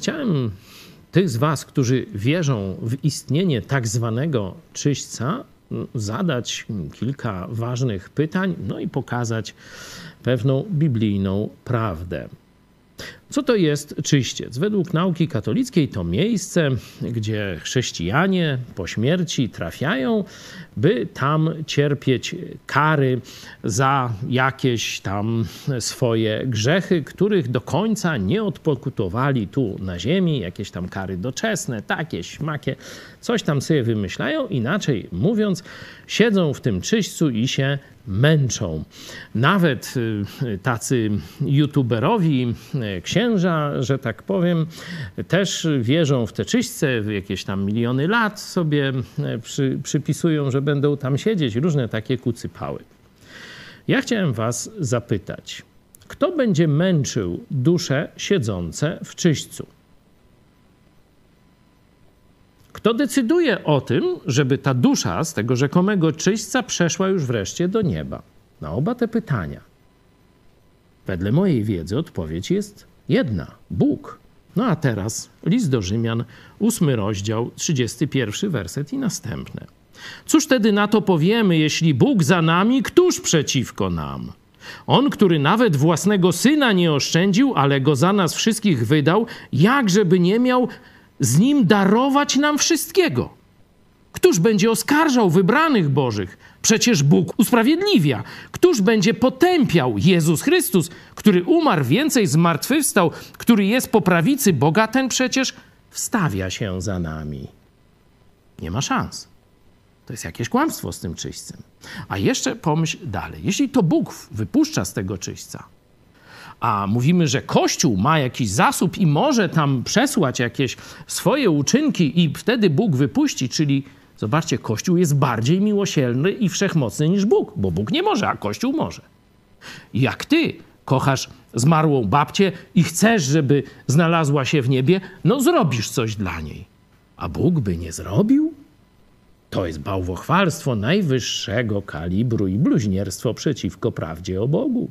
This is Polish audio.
Chciałem tych z Was, którzy wierzą w istnienie tak zwanego czyśćca, zadać kilka ważnych pytań, no i pokazać pewną biblijną prawdę. Co to jest czyściec? Według nauki katolickiej to miejsce, gdzie chrześcijanie po śmierci trafiają, by tam cierpieć kary za jakieś tam swoje grzechy, których do końca nie odpokutowali tu na ziemi, jakieś tam kary doczesne, takie, śmakie, coś tam sobie wymyślają. Inaczej mówiąc, siedzą w tym czyśćcu i się męczą. Nawet y, tacy youtuberowi y, księża, że tak powiem, też wierzą w te czyśćce, jakieś tam miliony lat sobie y, przy, przypisują, że będą tam siedzieć, różne takie kucypały. Ja chciałem was zapytać, kto będzie męczył dusze siedzące w czyśćcu? Kto decyduje o tym, żeby ta dusza z tego rzekomego czyśćca przeszła już wreszcie do nieba? Na oba te pytania. Wedle mojej wiedzy odpowiedź jest jedna: Bóg. No a teraz list do Rzymian, ósmy rozdział, 31 werset i następne. Cóż tedy na to powiemy, jeśli Bóg za nami, któż przeciwko nam? On, który nawet własnego syna nie oszczędził, ale go za nas wszystkich wydał, jakżeby nie miał z nim darować nam wszystkiego. Któż będzie oskarżał wybranych Bożych? Przecież Bóg usprawiedliwia. Któż będzie potępiał Jezus Chrystus, który umarł, więcej zmartwychwstał, który jest po prawicy Boga, ten przecież wstawia się za nami. Nie ma szans. To jest jakieś kłamstwo z tym czyśćcem. A jeszcze pomyśl dalej. Jeśli to Bóg wypuszcza z tego czyśćca, a mówimy, że Kościół ma jakiś zasób i może tam przesłać jakieś swoje uczynki i wtedy Bóg wypuści, czyli zobaczcie, Kościół jest bardziej miłosierny i wszechmocny niż Bóg, bo Bóg nie może, a Kościół może. Jak ty kochasz zmarłą babcię i chcesz, żeby znalazła się w niebie, no zrobisz coś dla niej. A Bóg by nie zrobił? To jest bałwochwalstwo najwyższego kalibru i bluźnierstwo przeciwko prawdzie o Bogu.